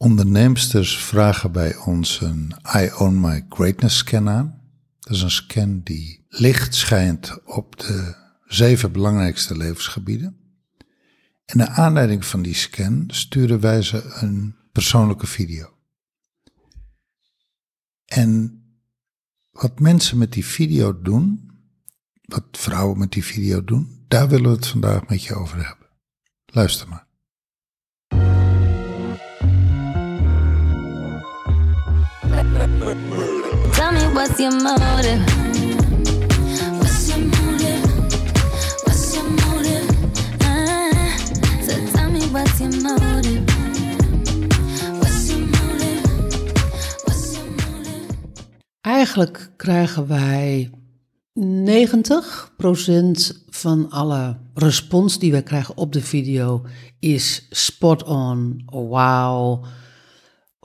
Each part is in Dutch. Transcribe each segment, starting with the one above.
onderneemsters vragen bij ons een I Own My Greatness scan aan. Dat is een scan die licht schijnt op de zeven belangrijkste levensgebieden. En naar aanleiding van die scan sturen wij ze een persoonlijke video. En wat mensen met die video doen, wat vrouwen met die video doen, daar willen we het vandaag met je over hebben. Luister maar. Tell me what's your? Eigenlijk krijgen wij 90% van alle respons die wij krijgen op de video is spot on, wauw.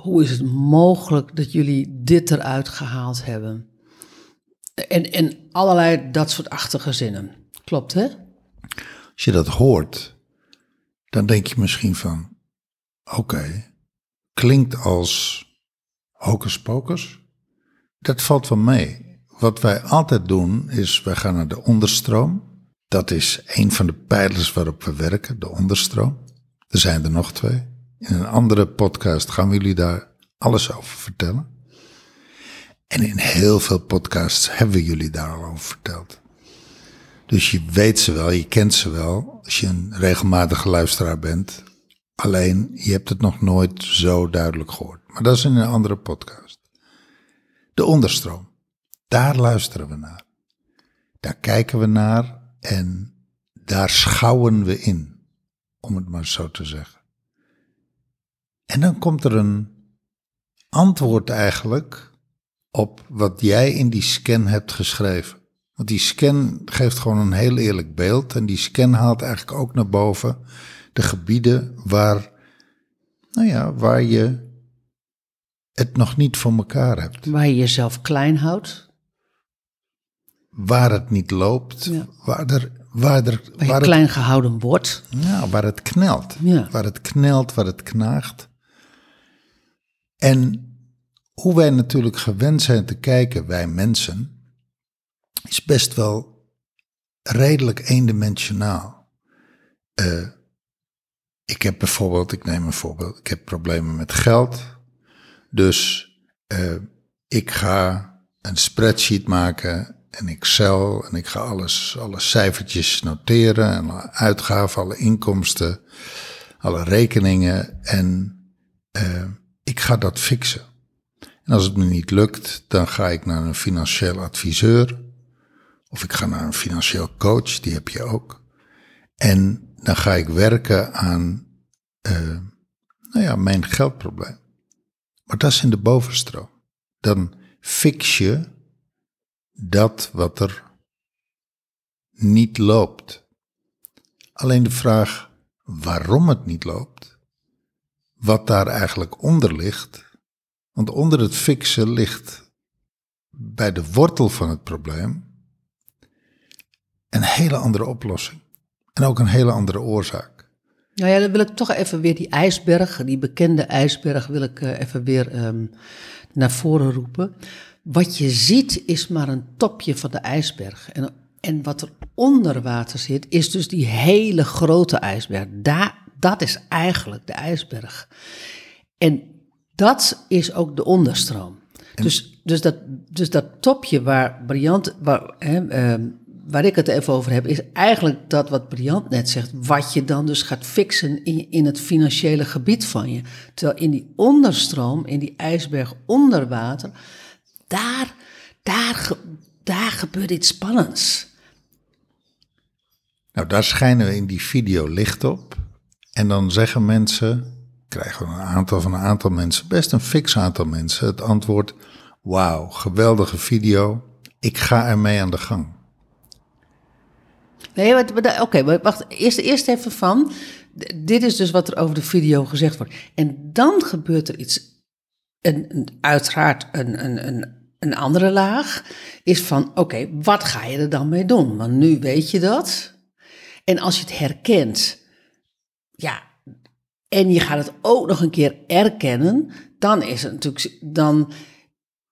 Hoe is het mogelijk dat jullie dit eruit gehaald hebben? En, en allerlei dat soort achtige zinnen. Klopt, hè? Als je dat hoort, dan denk je misschien van, oké, klinkt als hocus pocus. Dat valt wel mee. Wat wij altijd doen, is wij gaan naar de onderstroom. Dat is een van de pijlers waarop we werken, de onderstroom. Er zijn er nog twee. In een andere podcast gaan we jullie daar alles over vertellen. En in heel veel podcasts hebben we jullie daar al over verteld. Dus je weet ze wel, je kent ze wel als je een regelmatige luisteraar bent. Alleen je hebt het nog nooit zo duidelijk gehoord. Maar dat is in een andere podcast. De onderstroom. Daar luisteren we naar. Daar kijken we naar en daar schouwen we in. Om het maar zo te zeggen. En dan komt er een antwoord eigenlijk op wat jij in die scan hebt geschreven. Want die scan geeft gewoon een heel eerlijk beeld. En die scan haalt eigenlijk ook naar boven de gebieden waar, nou ja, waar je het nog niet voor elkaar hebt. Waar je jezelf klein houdt, Waar het niet loopt, Ja. waar, er, waar, er, waar het, klein gehouden wordt. ja, waar het knelt. Ja. Waar het knelt, waar het knaagt. En hoe wij natuurlijk gewend zijn te kijken, wij mensen, is best wel redelijk eendimensionaal. Eh, ik heb bijvoorbeeld, ik neem een voorbeeld, ik heb problemen met geld. Dus eh, ik ga een spreadsheet maken en Excel en ik ga alles, alle cijfertjes noteren en alle uitgaven, alle inkomsten, alle rekeningen en eh, ik ga dat fixen. En als het me niet lukt, dan ga ik naar een financieel adviseur of ik ga naar een financieel coach, die heb je ook. En dan ga ik werken aan eh, nou ja, mijn geldprobleem. Maar dat is in de bovenstroom. Dan fix je dat wat er niet loopt. Alleen de vraag waarom het niet loopt, wat daar eigenlijk onder ligt, want onder het fixen ligt bij de wortel van het probleem een hele andere oplossing. En ook een hele andere oorzaak. Nou ja, dan wil ik toch even weer die ijsberg, die bekende ijsberg, wil ik eh, even weer ehm, naar voren roepen. Wat je ziet is maar een topje van de ijsberg. En, en wat er onder water zit, is dus die hele grote ijsberg. Daar, dat is eigenlijk de ijsberg. En dat is ook de onderstroom. Dus, dus, dat, dus dat topje waar Briant, waar, hè, ehm, waar ik het even over heb, is eigenlijk dat wat Briant net zegt, wat je dan dus gaat fixen in, in het financiële gebied van je. Terwijl in die onderstroom, in die ijsberg onder water, daar, daar, daar gebeurt iets spannends. Nou, daar schijnen we in die video licht op. En dan zeggen mensen, krijgen we een aantal van een aantal mensen, best een fix aantal mensen, het antwoord: Wauw, geweldige video. Ik ga ermee aan de gang. Nee, oké, wacht. Eerst, eerst even van. Dit is dus wat er over de video gezegd wordt. En dan gebeurt er iets. Een- uiteraard een, een, een, een andere laag. Is van: oké, wat ga je er dan mee doen? Want nu weet je dat. En als je het herkent. Ja, en je gaat het ook nog een keer erkennen, dan is het natuurlijk, dan,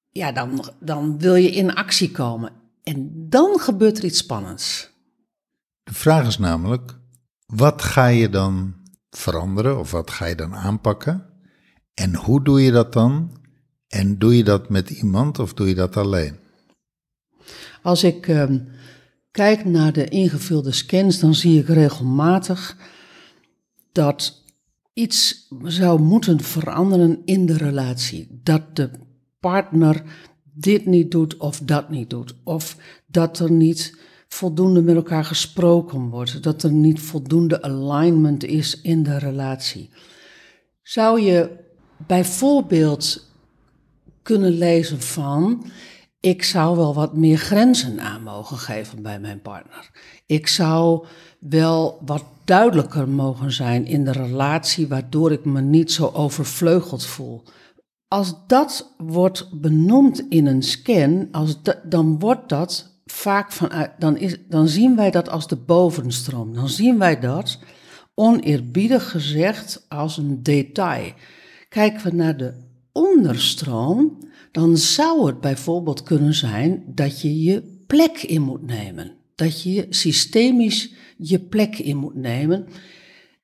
ja, dan, dan wil je in actie komen. En dan gebeurt er iets spannends. De vraag is namelijk, wat ga je dan veranderen of wat ga je dan aanpakken? En hoe doe je dat dan? En doe je dat met iemand of doe je dat alleen? Als ik ehm, kijk naar de ingevulde scans, dan zie ik regelmatig dat iets zou moeten veranderen in de relatie. Dat de partner dit niet doet of dat niet doet. Of dat er niet voldoende met elkaar gesproken wordt. Dat er niet voldoende alignment is in de relatie. Zou je bijvoorbeeld kunnen lezen van. Ik zou wel wat meer grenzen aan mogen geven bij mijn partner. Ik zou wel wat duidelijker mogen zijn in de relatie, waardoor ik me niet zo overvleugeld voel. Als dat wordt benoemd in een scan, als dan wordt dat vaak vanuit, dan, is, dan zien wij dat als de bovenstroom. Dan zien wij dat, oneerbiedig gezegd, als een detail. Kijken we naar de onderstroom, dan zou het bijvoorbeeld kunnen zijn dat je je plek in moet nemen. Dat je systemisch je plek in moet nemen.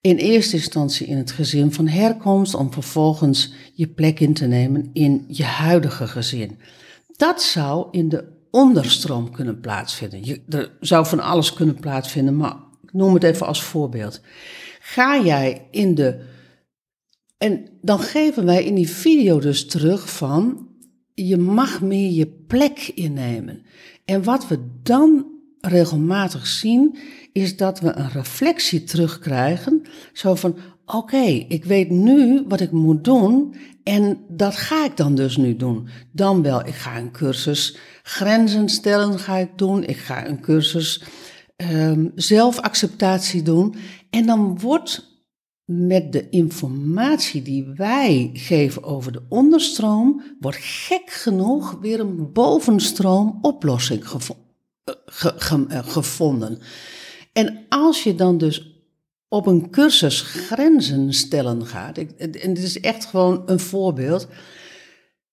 In eerste instantie in het gezin van herkomst, om vervolgens je plek in te nemen in je huidige gezin. Dat zou in de onderstroom kunnen plaatsvinden. Je, er zou van alles kunnen plaatsvinden, maar ik noem het even als voorbeeld. Ga jij in de. En dan geven wij in die video dus terug van. Je mag meer je plek innemen. En wat we dan regelmatig zien, is dat we een reflectie terugkrijgen. Zo van: oké, ik weet nu wat ik moet doen. En dat ga ik dan dus nu doen. Dan wel, ik ga een cursus grenzen stellen ga ik doen. Ik ga een cursus um, zelfacceptatie doen. En dan wordt met de informatie die wij geven over de onderstroom, wordt gek genoeg weer een bovenstroom oplossing eh, gevonden. En als je dan dus op een cursus grenzen stellen gaat, en dit is echt gewoon een voorbeeld,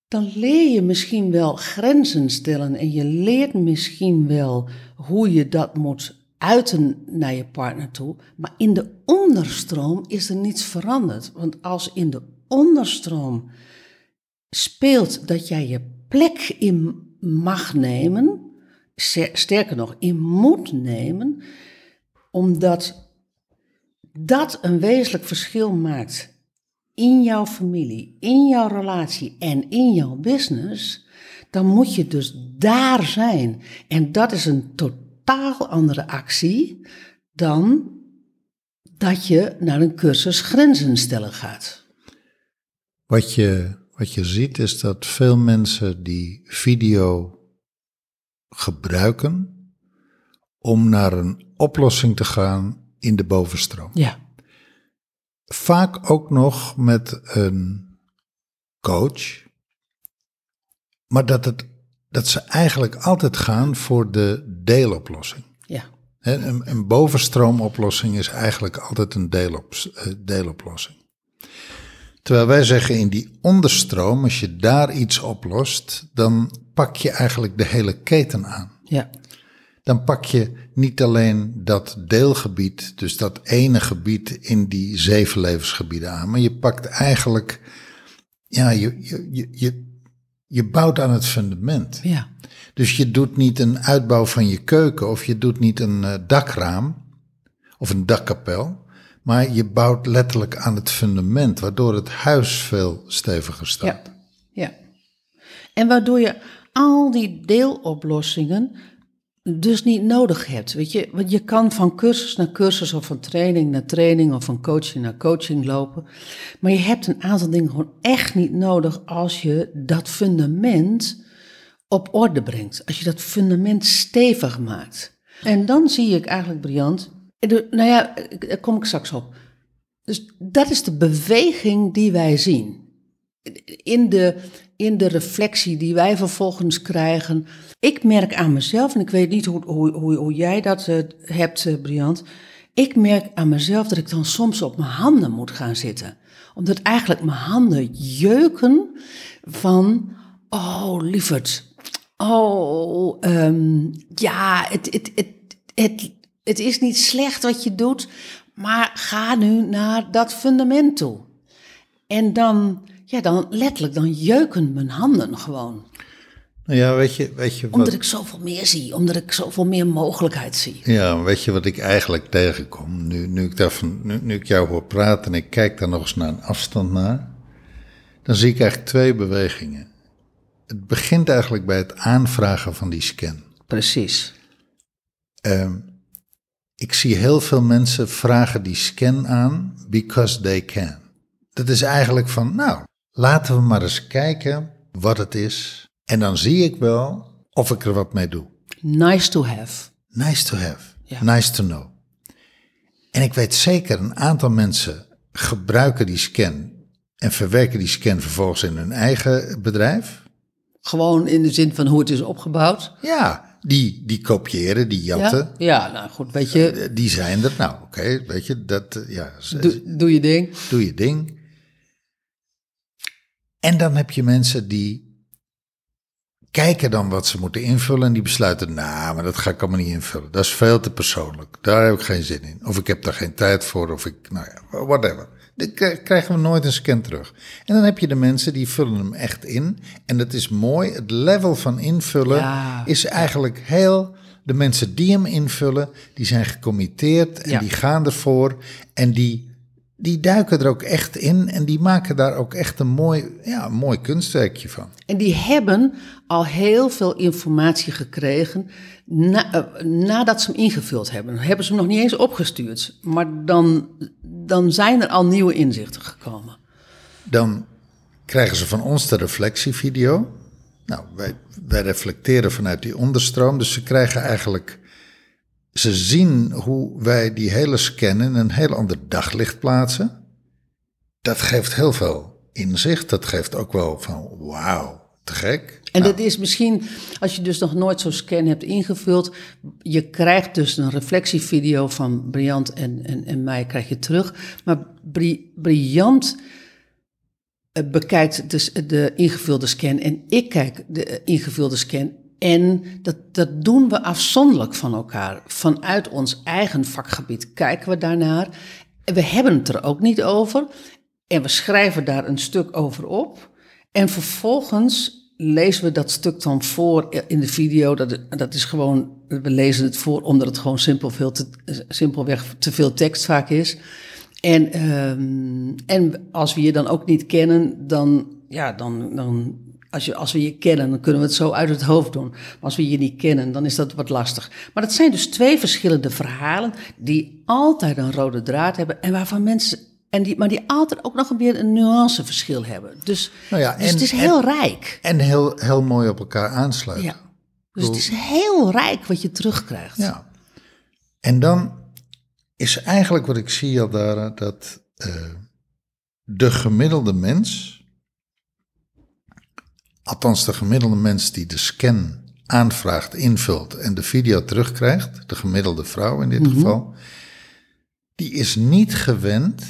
dan leer je misschien wel grenzen stellen en je leert misschien wel hoe je dat moet uiten naar je partner toe. Maar in de onderstroom is er niets veranderd. Want als in de onderstroom speelt dat jij je plek in mag nemen, sterker nog, in moet nemen, omdat dat een wezenlijk verschil maakt in jouw familie, in jouw relatie en in jouw business, dan moet je dus daar zijn. En dat is een totaal andere actie dan dat je naar een cursus grenzen stellen gaat. Wat je, wat je ziet is dat veel mensen die video gebruiken om naar een oplossing te gaan in de bovenstroom. Ja. Vaak ook nog met een coach. Maar dat, het, dat ze eigenlijk altijd gaan voor de deeloplossing. Ja. Een, een bovenstroomoplossing is eigenlijk altijd een deelop, eh, deeloplossing. Terwijl wij zeggen in die onderstroom, als je daar iets oplost, dan pak je eigenlijk de hele keten aan. Ja dan pak je niet alleen dat deelgebied, dus dat ene gebied in die zeven levensgebieden aan, maar je pakt eigenlijk, ja, je, je, je, je bouwt aan het fundament. Ja. Dus je doet niet een uitbouw van je keuken of je doet niet een uh, dakraam of een dakkapel, maar je bouwt letterlijk aan het fundament, waardoor het huis veel steviger staat. Ja, ja. En waardoor je al die deeloplossingen dus niet nodig hebt. Weet je, want je kan van cursus naar cursus of van training naar training of van coaching naar coaching lopen. Maar je hebt een aantal dingen gewoon echt niet nodig als je dat fundament op orde brengt. Als je dat fundament stevig maakt. En dan zie ik eigenlijk, Briant, nou ja, daar kom ik straks op. Dus dat is de beweging die wij zien. In de, in de reflectie die wij vervolgens krijgen ik merk aan mezelf, en ik weet niet hoe, hoe, hoe, jij dat uh, hebt, uh, Briant. Ik merk aan mezelf dat ik dan soms op mijn handen moet gaan zitten. Omdat eigenlijk mijn handen jeuken van, oh lieverd, oh ehm, ja, het, het, het, het, het is niet slecht wat je doet, maar ga nu naar dat fundament toe. En dan, ja, dan letterlijk, dan jeuken mijn handen gewoon. Nou ja, weet je, weet je wat... Omdat ik zoveel meer zie, omdat ik zoveel meer mogelijkheid zie. Ja, weet je wat ik eigenlijk tegenkom? Nu, nu, ik, daarvan, nu, nu ik jou hoor praten en ik kijk daar nog eens naar een afstand naar, dan zie ik eigenlijk twee bewegingen. Het begint eigenlijk bij het aanvragen van die scan. Precies. Ehm, ik zie heel veel mensen vragen die scan aan because they can. Dat is eigenlijk van, nou, laten we maar eens kijken wat het is. En dan zie ik wel of ik er wat mee doe. Nice to have. Nice to have. Nice to know. En ik weet zeker, een aantal mensen gebruiken die scan en verwerken die scan vervolgens in hun eigen bedrijf. Gewoon in de zin van hoe het is opgebouwd. Ja, die, die kopiëren, die jatten, Ja, ja nou goed, weet je, eh, die zijn er. Nou, oké, weet je, dat, eh, ja, doe je ding. doe je ding. En dan heb je mensen die kijken dan wat ze moeten invullen en die besluiten, nou, maar dat ga ik allemaal niet invullen. Dat is veel te persoonlijk. Daar heb ik geen zin in. Of ik heb daar geen tijd voor, of ik, nou ja, whatever. Dan krijgen we nooit een scan terug. En dan heb je de mensen die vullen hem echt in. En dat is mooi. Het level van invullen Ja. is eigenlijk heel. De mensen die hem invullen, die zijn gecommitteerd en Ja. die gaan ervoor. En die, die duiken er ook echt in en die maken daar ook echt een mooi, ja, een mooi kunstwerkje van. En die hebben al heel veel informatie gekregen na- eh, nadat ze hem ingevuld hebben. Hebben ze hem nog niet eens opgestuurd, maar dan, dan zijn er al nieuwe inzichten gekomen. Dan krijgen ze van ons de reflectievideo. Nou, wij, wij reflecteren vanuit die onderstroom, dus ze krijgen eigenlijk. Ze zien hoe wij die hele scan in een heel ander daglicht plaatsen. Dat geeft heel veel inzicht. Dat geeft ook wel van wauw, te gek. En Nou, dat is misschien, als je dus nog nooit zo'n scan hebt ingevuld, je krijgt dus een reflectievideo van Briant en, en, en mij krijg je terug. Maar Bri, Briant eh, bekijkt dus de ingevulde scan en ik kijk de eh, ingevulde scan. En dat, dat doen we afzonderlijk van elkaar. Vanuit ons eigen vakgebied kijken we daarnaar. We hebben het er ook niet over. En we schrijven daar een stuk over op. En vervolgens lezen we dat stuk dan voor in de video. Dat, dat is gewoon, we lezen het voor omdat het gewoon simpel veel te, simpelweg te veel tekst vaak is. En, ehm, en als we je dan ook niet kennen, dan, ja, dan, dan als, je, als we je kennen, dan kunnen we het zo uit het hoofd doen. Maar als we je niet kennen, dan is dat wat lastig. Maar dat zijn dus twee verschillende verhalen die altijd een rode draad hebben en waarvan mensen. En die, maar die altijd ook nog weer een nuanceverschil hebben. Dus, Nou ja, dus en- het is en- heel rijk. En heel, heel mooi op elkaar aansluiten. Ja. Dus het is heel rijk wat je terugkrijgt. Ja. En dan is eigenlijk wat ik zie al daar, dat eh, de gemiddelde mens, althans de gemiddelde mens die de scan aanvraagt, invult en de video terugkrijgt, de gemiddelde vrouw in dit geval, die is niet gewend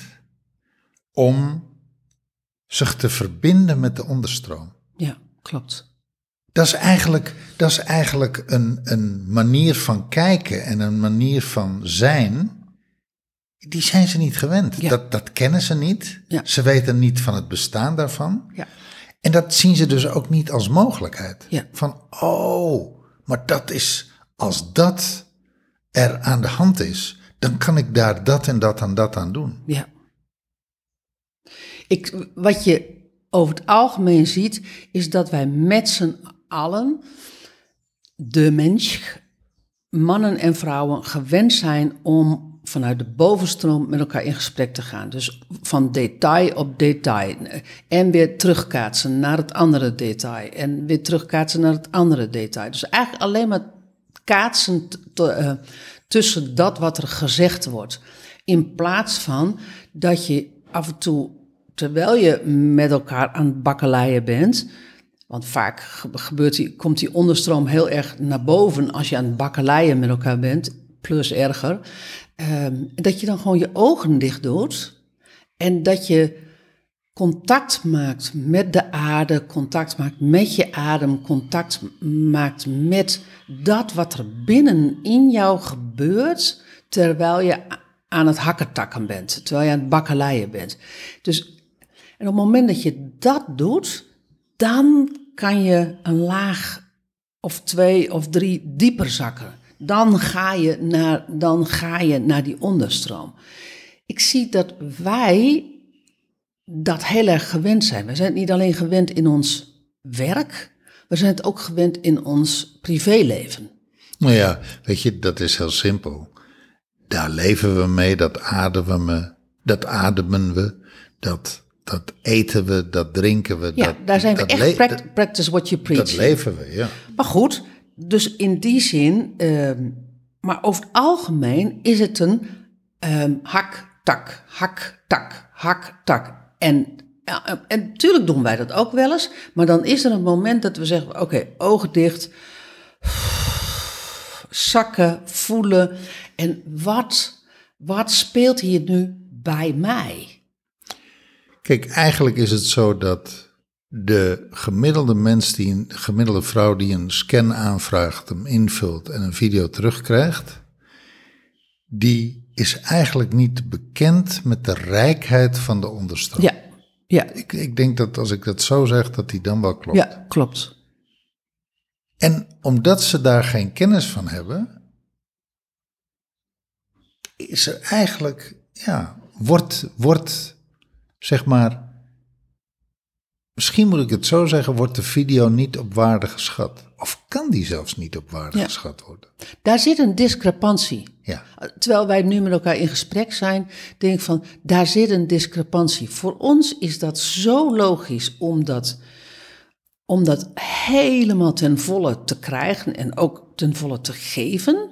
om zich te verbinden met de onderstroom. ja klopt. Dat is eigenlijk, dat is eigenlijk een, een manier van kijken en een manier van zijn. Die zijn ze niet gewend. Ja. Dat, dat kennen ze niet. Ja. Ze weten niet van het bestaan daarvan. Ja. En dat zien ze dus ook niet als mogelijkheid. Ja. Van, oh, maar dat is, als dat er aan de hand is, dan kan ik daar dat en dat en dat aan doen. Ja. Ik, wat je over het algemeen ziet, is dat wij met z'n allen, de mens, mannen en vrouwen, gewend zijn om vanuit de bovenstroom met elkaar in gesprek te gaan. Dus van detail op detail. En weer terugkaatsen naar het andere detail. En weer terugkaatsen naar het andere detail. Dus eigenlijk alleen maar kaatsen eh, tussen dat wat er gezegd wordt. In plaats van dat je af en toe, terwijl je met elkaar aan het bakkeleien bent. Want vaak ge- gebeurt die, komt die onderstroom heel erg naar boven als je aan het bakkeleien met elkaar bent. Plus erger. Ehm, dat je dan gewoon je ogen dicht doet en dat je contact maakt met de aarde, contact maakt met je adem, contact maakt met dat wat er binnen in jou gebeurt terwijl je aan het hakketakken bent, terwijl je aan het bakkeleien bent. Dus en op het moment dat je dat doet, dan kan je een laag of twee of drie dieper zakken. Dan ga je naar, dan ga je naar die onderstroom. Ik zie dat wij dat heel erg gewend zijn. We zijn het niet alleen gewend in ons werk, we zijn het ook gewend in ons privéleven. Nou ja, weet je, dat is heel simpel. Daar leven we mee, dat ademen we, dat ademen we, dat, dat eten we, dat drinken we. Ja, dat, daar zijn we echt practice what you preach. Dat leven we, ja. Maar goed, dus in die zin, ehm, maar over het algemeen is het een ehm, hak-tak, hak-tak, hak-tak. En, ja, en natuurlijk doen wij dat ook wel eens, maar dan is er een moment dat we zeggen, oké, ogen dicht, zakken, voelen. En wat, wat speelt hier nu bij mij? Kijk, eigenlijk is het zo dat de gemiddelde mens, die een de gemiddelde vrouw die een scan aanvraagt, hem invult en een video terugkrijgt, die is eigenlijk niet bekend met de rijkheid van de onderstroom. Ja, ja, Ik, ik denk dat als ik dat zo zeg, dat die dan wel klopt. ja, klopt. En omdat ze daar geen kennis van hebben, is er eigenlijk, ja, wordt, wordt, zeg maar, misschien moet ik het zo zeggen, wordt de video niet op waarde geschat. Of kan die zelfs niet op waarde Ja. geschat worden? Daar zit een discrepantie. Ja, Terwijl wij nu met elkaar in gesprek zijn, denk ik van, daar zit een discrepantie. Voor ons is dat zo logisch om dat, om dat helemaal ten volle te krijgen en ook ten volle te geven.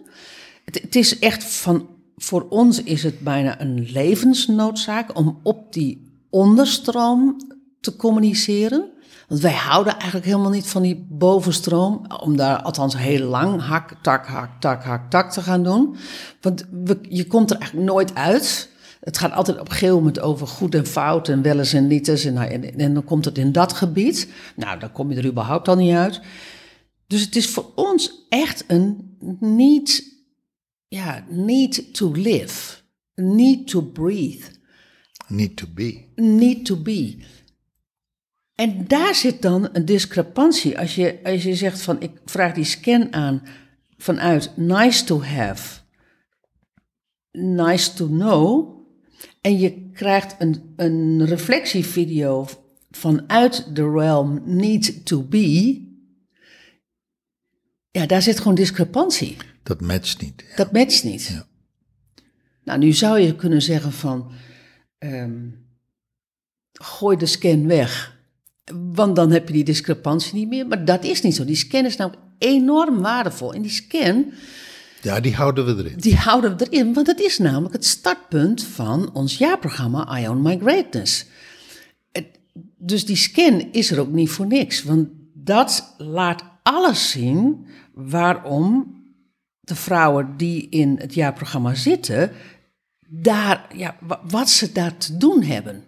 Het, het is echt van, voor ons is het bijna een levensnoodzaak om op die onderstroom te communiceren. Want wij houden eigenlijk helemaal niet van die bovenstroom, om daar althans heel lang hak, tak, hak, tak, hak, tak te gaan doen. Want we, je komt er eigenlijk nooit uit. Het gaat altijd op een gegeven moment over goed en fout en wel eens en niet eens. En, nou, en, en dan komt het in dat gebied. Nou, dan kom je er überhaupt al niet uit. Dus het is voor ons echt een need, ja, need to live, need to breathe need to be. need to be. En daar zit dan een discrepantie. Als je, als je zegt van ik vraag die scan aan vanuit nice to have, nice to know. En je krijgt een, een reflectievideo vanuit de realm need to be. Ja, daar zit gewoon discrepantie. Dat matcht niet. Dat matcht niet. Ja. Nou, nu zou je kunnen zeggen van, ehm, gooi de scan weg, want dan heb je die discrepantie niet meer. Maar dat is niet zo. Die scan is namelijk enorm waardevol. En die scan, Ja, die houden we erin. die houden we erin, want het is namelijk het startpunt van ons jaarprogramma I Own My Greatness. Het- Dus die scan is er ook niet voor niks, want dat laat alles zien waarom de vrouwen die in het jaarprogramma zitten, daar, ja, wa- wat ze daar te doen hebben.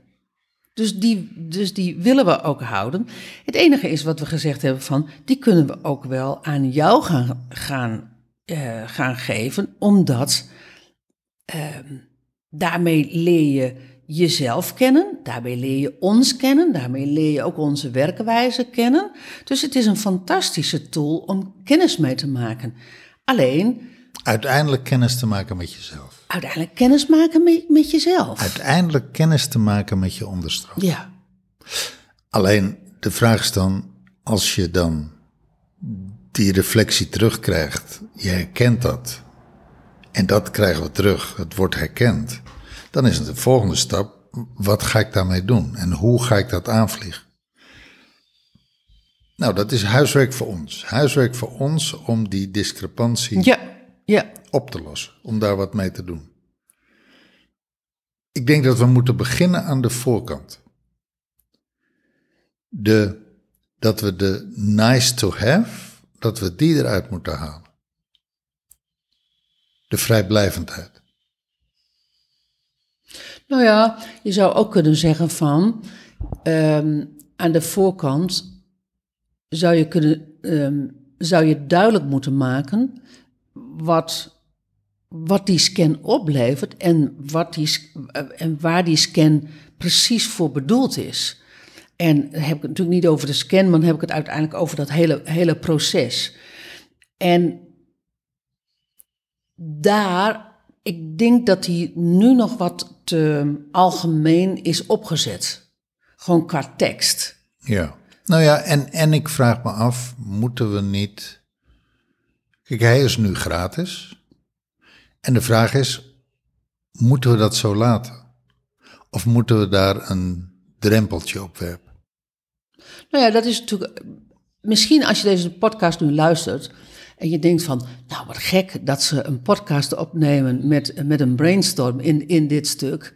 Dus die, dus die willen we ook houden. Het enige is wat we gezegd hebben van, die kunnen we ook wel aan jou gaan, gaan, eh, gaan geven, omdat ehm, daarmee leer je jezelf kennen, daarmee leer je ons kennen, daarmee leer je ook onze werkwijze kennen. Dus het is een fantastische tool om kennis mee te maken. Alleen Uiteindelijk kennis te maken met jezelf. Uiteindelijk kennis maken met, met jezelf. Uiteindelijk kennis te maken met je onderstroom. Ja, Alleen de vraag is dan, als je dan die reflectie terugkrijgt, je herkent dat, en dat krijgen we terug, het wordt herkend, dan is het de volgende stap, wat ga ik daarmee doen en hoe ga ik dat aanvliegen? Nou, dat is huiswerk voor ons. Huiswerk voor ons om die discrepantie ja, ja. op te lossen, om daar wat mee te doen. Ik denk dat we moeten beginnen aan de voorkant. De, dat we de nice to have, dat we die eruit moeten halen. De vrijblijvendheid. Nou ja, je zou ook kunnen zeggen van ehm, aan de voorkant zou je, kunnen, ehm, zou je duidelijk moeten maken wat, wat die scan oplevert en, wat die, eh, en waar die scan precies voor bedoeld is. En heb ik het natuurlijk niet over de scan, maar dan heb ik het uiteindelijk over dat hele, hele proces. En daar, ik denk dat die nu nog wat te algemeen is opgezet. Gewoon qua tekst. Ja. Nou ja, en, en ik vraag me af, moeten we niet... Kijk, hij is nu gratis. En de vraag is, moeten we dat zo laten? Of moeten we daar een drempeltje op werpen? Nou ja, dat is natuurlijk. Misschien als je deze podcast nu luistert. en je denkt van. Nou, wat gek dat ze een podcast opnemen. met, met een brainstorm in, in dit stuk.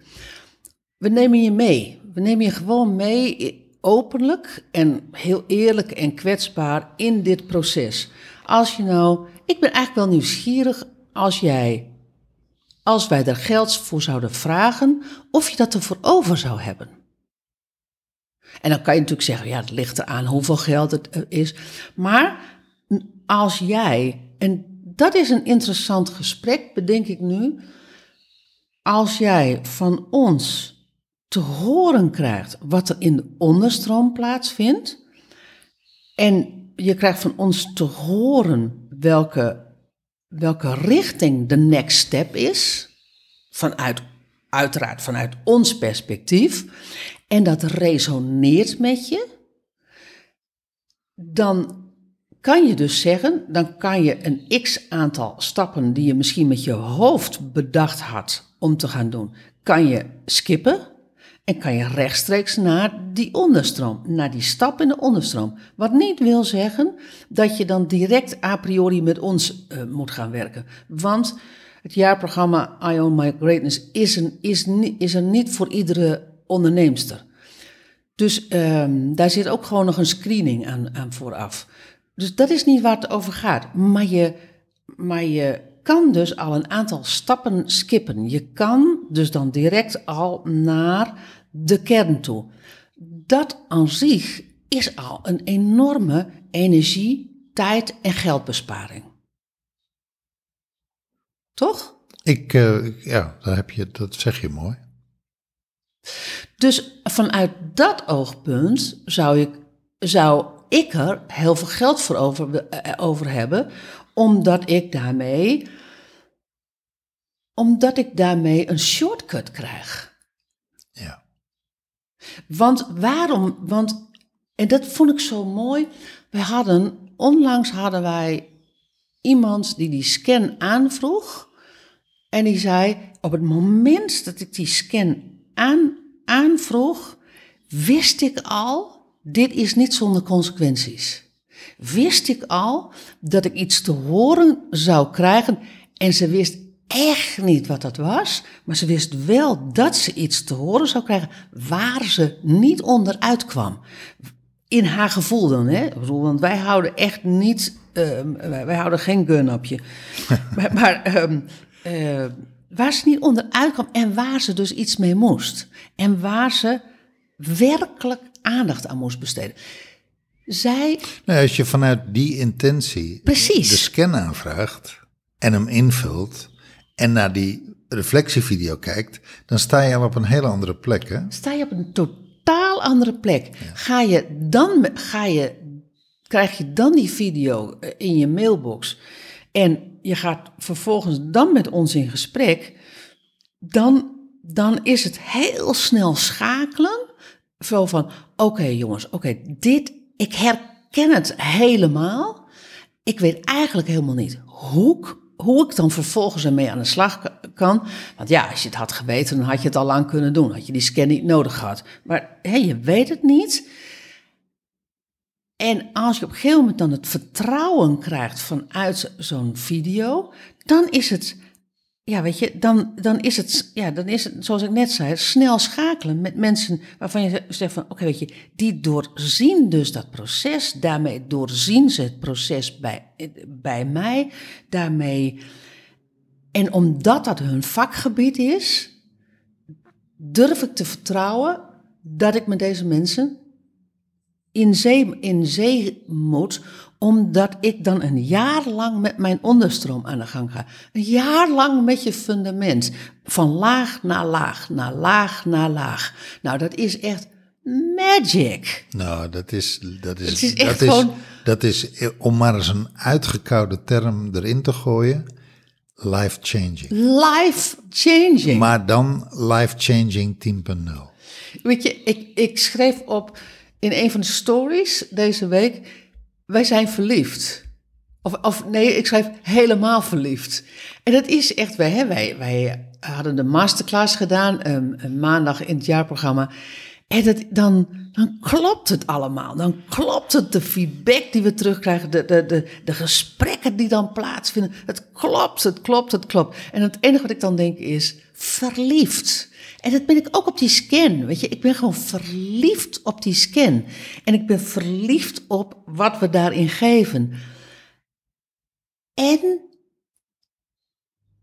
We nemen je mee. We nemen je gewoon mee. openlijk en heel eerlijk en kwetsbaar in dit proces. Als je nou. Ik ben eigenlijk wel nieuwsgierig als jij. Als wij er geld voor zouden vragen, of je dat ervoor over zou hebben. En dan kan je natuurlijk zeggen, ja, het ligt eraan hoeveel geld het is. Maar als jij, en dat is een interessant gesprek, bedenk ik nu. Als jij van ons te horen krijgt wat er in de onderstroom plaatsvindt. En je krijgt van ons te horen welke, welke richting de next step is. Vanuit, uiteraard vanuit ons perspectief. En dat resoneert met je. Dan kan je dus zeggen, dan kan je een x aantal stappen die je misschien met je hoofd bedacht had om te gaan doen, kan je skippen. En kan je rechtstreeks naar die onderstroom, naar die stap in de onderstroom. Wat niet wil zeggen dat je dan direct a priori met ons uh, moet gaan werken. Want het jaarprogramma I Own My Greatness is, een, is, is er niet voor iedere onderneemster. Dus um, daar zit ook gewoon nog een screening aan, aan vooraf. Dus dat is niet waar het over gaat. Maar je, maar je kan dus al een aantal stappen skippen. Je kan dus dan direct al naar de kern toe. Dat aan zich is al een enorme energie, tijd en geldbesparing. Toch? Ik, uh, ja, daar heb je, dat zeg je mooi. Dus vanuit dat oogpunt zou ik, zou ik er heel veel geld voor over, over hebben, omdat ik daarmee, omdat ik daarmee een shortcut krijg. Ja. Want waarom? Want, en dat vond ik zo mooi. Wij hadden, onlangs hadden wij iemand die die scan aanvroeg. En die zei, op het moment dat ik die scan aan, aanvroeg, wist ik al, dit is niet zonder consequenties. Wist ik al dat ik iets te horen zou krijgen. En ze wist echt niet wat dat was, maar ze wist wel dat ze iets te horen zou krijgen waar ze niet onderuit kwam. In haar gevoel dan, hè? Want wij houden echt niet, uh, wij houden geen gun op je. maar, maar um, uh, waar ze niet onderuit kwam en waar ze dus iets mee moest. En waar ze werkelijk aandacht aan moest besteden. Zij. Nou, als je vanuit die intentie Precies. de scan aanvraagt en hem invult en naar die reflectievideo kijkt, dan sta je al op een hele andere plek. Hè? Sta je op een totaal andere plek. Ja. Ga je dan, ga je, krijg je dan die video in je mailbox en je gaat vervolgens dan met ons in gesprek, dan, dan is het heel snel schakelen. Zo van, oké okay, jongens, oké, okay, dit, ik herken het helemaal. Ik weet eigenlijk helemaal niet hoe, hoe ik dan vervolgens ermee aan de slag kan. Want ja, als je het had geweten, dan had je het al lang kunnen doen. Had je die scan niet nodig gehad. Maar hé, je weet het niet. En als je op een gegeven moment dan het vertrouwen krijgt vanuit zo'n video, dan is het, ja, weet je, dan, dan is het, ja, dan is het, zoals ik net zei, snel schakelen met mensen waarvan je zegt van, oké, weet je, die doorzien dus dat proces, daarmee doorzien ze het proces bij, bij mij, daarmee en omdat dat hun vakgebied is, durf ik te vertrouwen dat ik met deze mensen in zee, in zee moet, omdat ik dan een jaar lang met mijn onderstroom aan de gang ga. Een jaar lang met je fundament. Van laag naar laag, naar laag naar laag. Nou, dat is echt magic. Nou, dat is, dat is, Het is echt dat, is, gewoon- dat is, om maar eens een uitgekoude term erin te gooien, life-changing. Life changing. Maar dan life-changing 10.0. Weet je, ik, ik schreef op in een van de stories deze week: wij zijn verliefd. Of, of nee, ik schrijf helemaal verliefd. En dat is echt, wij, hè, wij, wij hadden de masterclass gedaan, ehm, een maandag in het jaarprogramma. En dat, dan, dan klopt het allemaal. Dan klopt het, de feedback die we terugkrijgen, de, de, de, de gesprekken die dan plaatsvinden. Het klopt, het klopt, het klopt. En het enige wat ik dan denk is verliefd. En dat ben ik ook op die scan. Weet je, ik ben gewoon verliefd op die scan. En ik ben verliefd op wat we daarin geven. En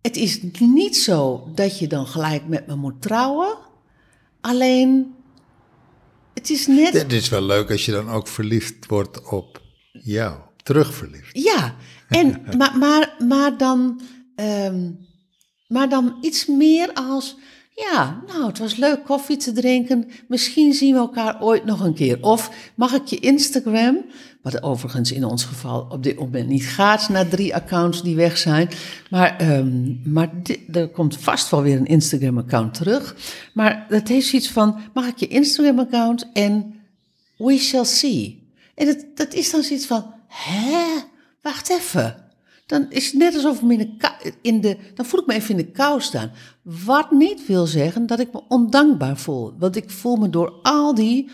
het is niet zo dat je dan gelijk met me moet trouwen. Alleen, het is net. Het is wel leuk als je dan ook verliefd wordt op jou. Terugverliefd. Ja, en, maar, maar, maar, dan, ehm, maar dan iets meer als. Ja, nou, het was leuk koffie te drinken. Misschien zien we elkaar ooit nog een keer. Of mag ik je Instagram, wat overigens in ons geval op dit moment niet gaat, na drie accounts die weg zijn. Maar, ehm, maar di- er komt vast wel weer een Instagram-account terug. Maar dat heeft zoiets van: mag ik je Instagram-account en we shall see. En dat, dat is dan zoiets van, hè, wacht even. Dan is het net alsof ik in de, dan voel ik me even in de kou staan. Wat niet wil zeggen dat ik me ondankbaar voel. Want ik voel me door al die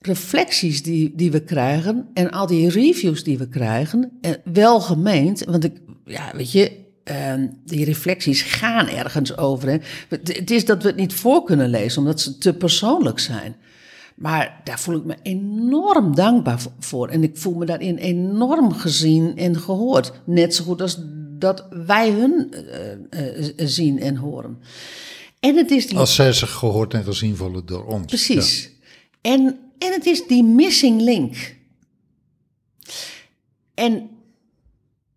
reflecties die, die we krijgen en al die reviews die we krijgen, eh, wel gemeend, want ik, ja, weet je, eh, die reflecties gaan ergens over. Hè. Het is dat we het niet voor kunnen lezen, omdat ze te persoonlijk zijn. Maar daar voel ik me enorm dankbaar vo- voor. En ik voel me daarin enorm gezien en gehoord. Net zo goed als dat wij hun eh, eh, zien en horen. En het is die Als zij zich gehoord en gezien voelen door ons. Precies. En, en het is die missing link. En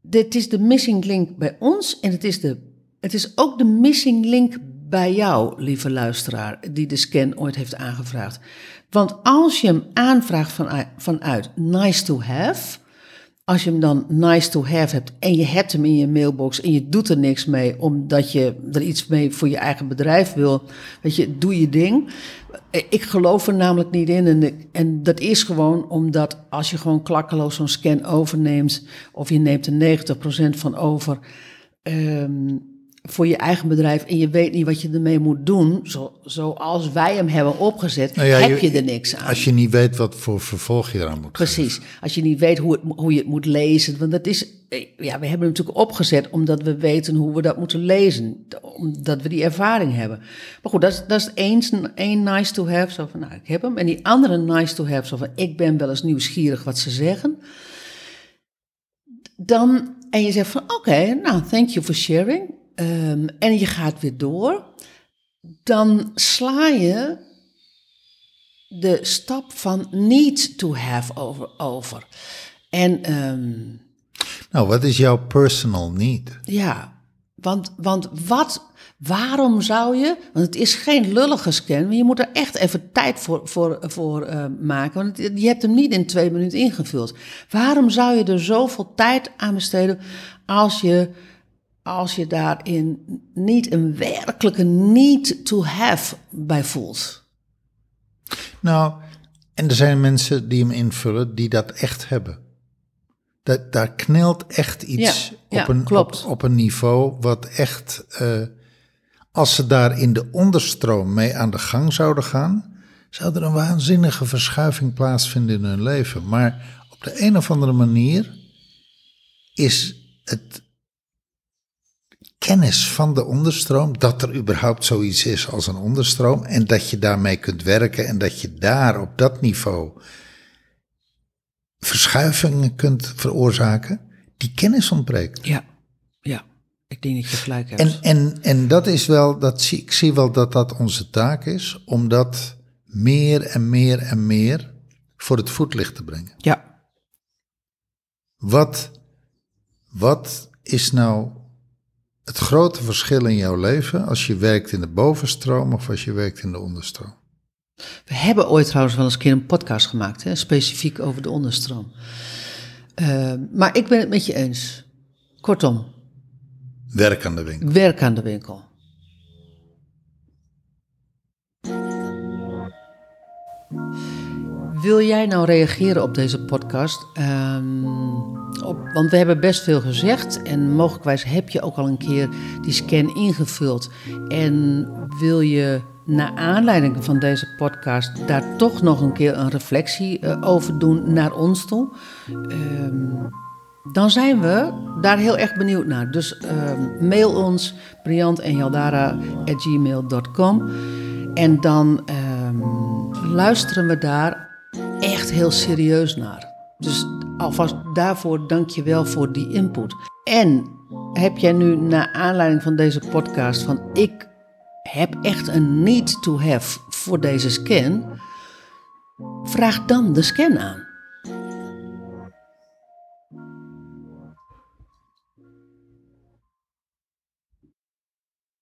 dit is de missing link bij ons en het is, de, het is ook de missing link bij jou, lieve luisteraar, die de scan ooit heeft aangevraagd. Want als je hem aanvraagt vanuit, nice to have, als je hem dan nice to have hebt en je hebt hem in je mailbox en je doet er niks mee omdat je er iets mee voor je eigen bedrijf wil, weet je, doe je ding. Ik geloof er namelijk niet in en dat is gewoon omdat als je gewoon klakkeloos zo'n scan overneemt of je neemt er 90% van over ehm, voor je eigen bedrijf en je weet niet wat je ermee moet doen, zo, zoals wij hem hebben opgezet, Nou ja, heb je er niks aan. Als je niet weet wat voor vervolg je eraan moet geven. Precies. Als je niet weet hoe, het, hoe je het moet lezen. Want dat is. Ja, we hebben het natuurlijk opgezet omdat we weten hoe we dat moeten lezen. Omdat we die ervaring hebben. Maar goed, dat is, dat is één, één nice to have. Zo van, nou, ik heb hem. En die andere nice to have. Zo van, ik ben wel eens nieuwsgierig wat ze zeggen. Dan, en je zegt van, oké, nou, thank you for sharing. Ehm, en je gaat weer door. Dan sla je de stap van need to have over. over. En ehm, Nou, wat is jouw personal need? ja, want, want wat, waarom zou je, want het is geen lullige scan, maar je moet er echt even tijd voor, voor, voor eh, maken, want je hebt hem niet in twee minuten ingevuld. Waarom zou je er zoveel tijd aan besteden als je, als je daarin niet een werkelijke need to have bij voelt? Nou, en er zijn mensen die hem invullen die dat echt hebben. Dat, daar knelt echt iets Ja, ja, op, een, op een niveau wat echt, eh, als ze daar in de onderstroom mee aan de gang zouden gaan, zou er een waanzinnige verschuiving plaatsvinden in hun leven. Maar op de een of andere manier is het kennis van de onderstroom, dat er überhaupt zoiets is als een onderstroom en dat je daarmee kunt werken en dat je daar op dat niveau verschuivingen kunt veroorzaken, die kennis ontbreekt. Ja, ja. Ik denk dat je gelijk hebt. En, en, en dat is wel, dat zie, ik zie wel dat dat onze taak is, om dat meer en meer en meer voor het voetlicht te brengen. ja, Wat, wat is nou het grote verschil in jouw leven als je werkt in de bovenstroom of als je werkt in de onderstroom? we hebben ooit trouwens wel eens een keer een podcast gemaakt, hè, specifiek over de onderstroom. Eh, maar ik ben het met je eens. Kortom, Werk aan de winkel. werk aan de winkel. Wil jij nou reageren op deze podcast? Ehm, op, want we hebben best veel gezegd en mogelijkwijs heb je ook al een keer die scan ingevuld. En wil je naar aanleiding van deze podcast daar toch nog een keer een reflectie eh, over doen naar ons toe? Ehm, dan zijn we daar heel erg benieuwd naar. Dus ehm, mail ons briantenjaldara.gmail.com en dan ehm, luisteren we daar heel serieus naar. Dus alvast daarvoor dank je wel voor die input. En heb jij nu naar aanleiding van deze podcast van ik heb echt een need to have voor deze scan, vraag dan de scan aan.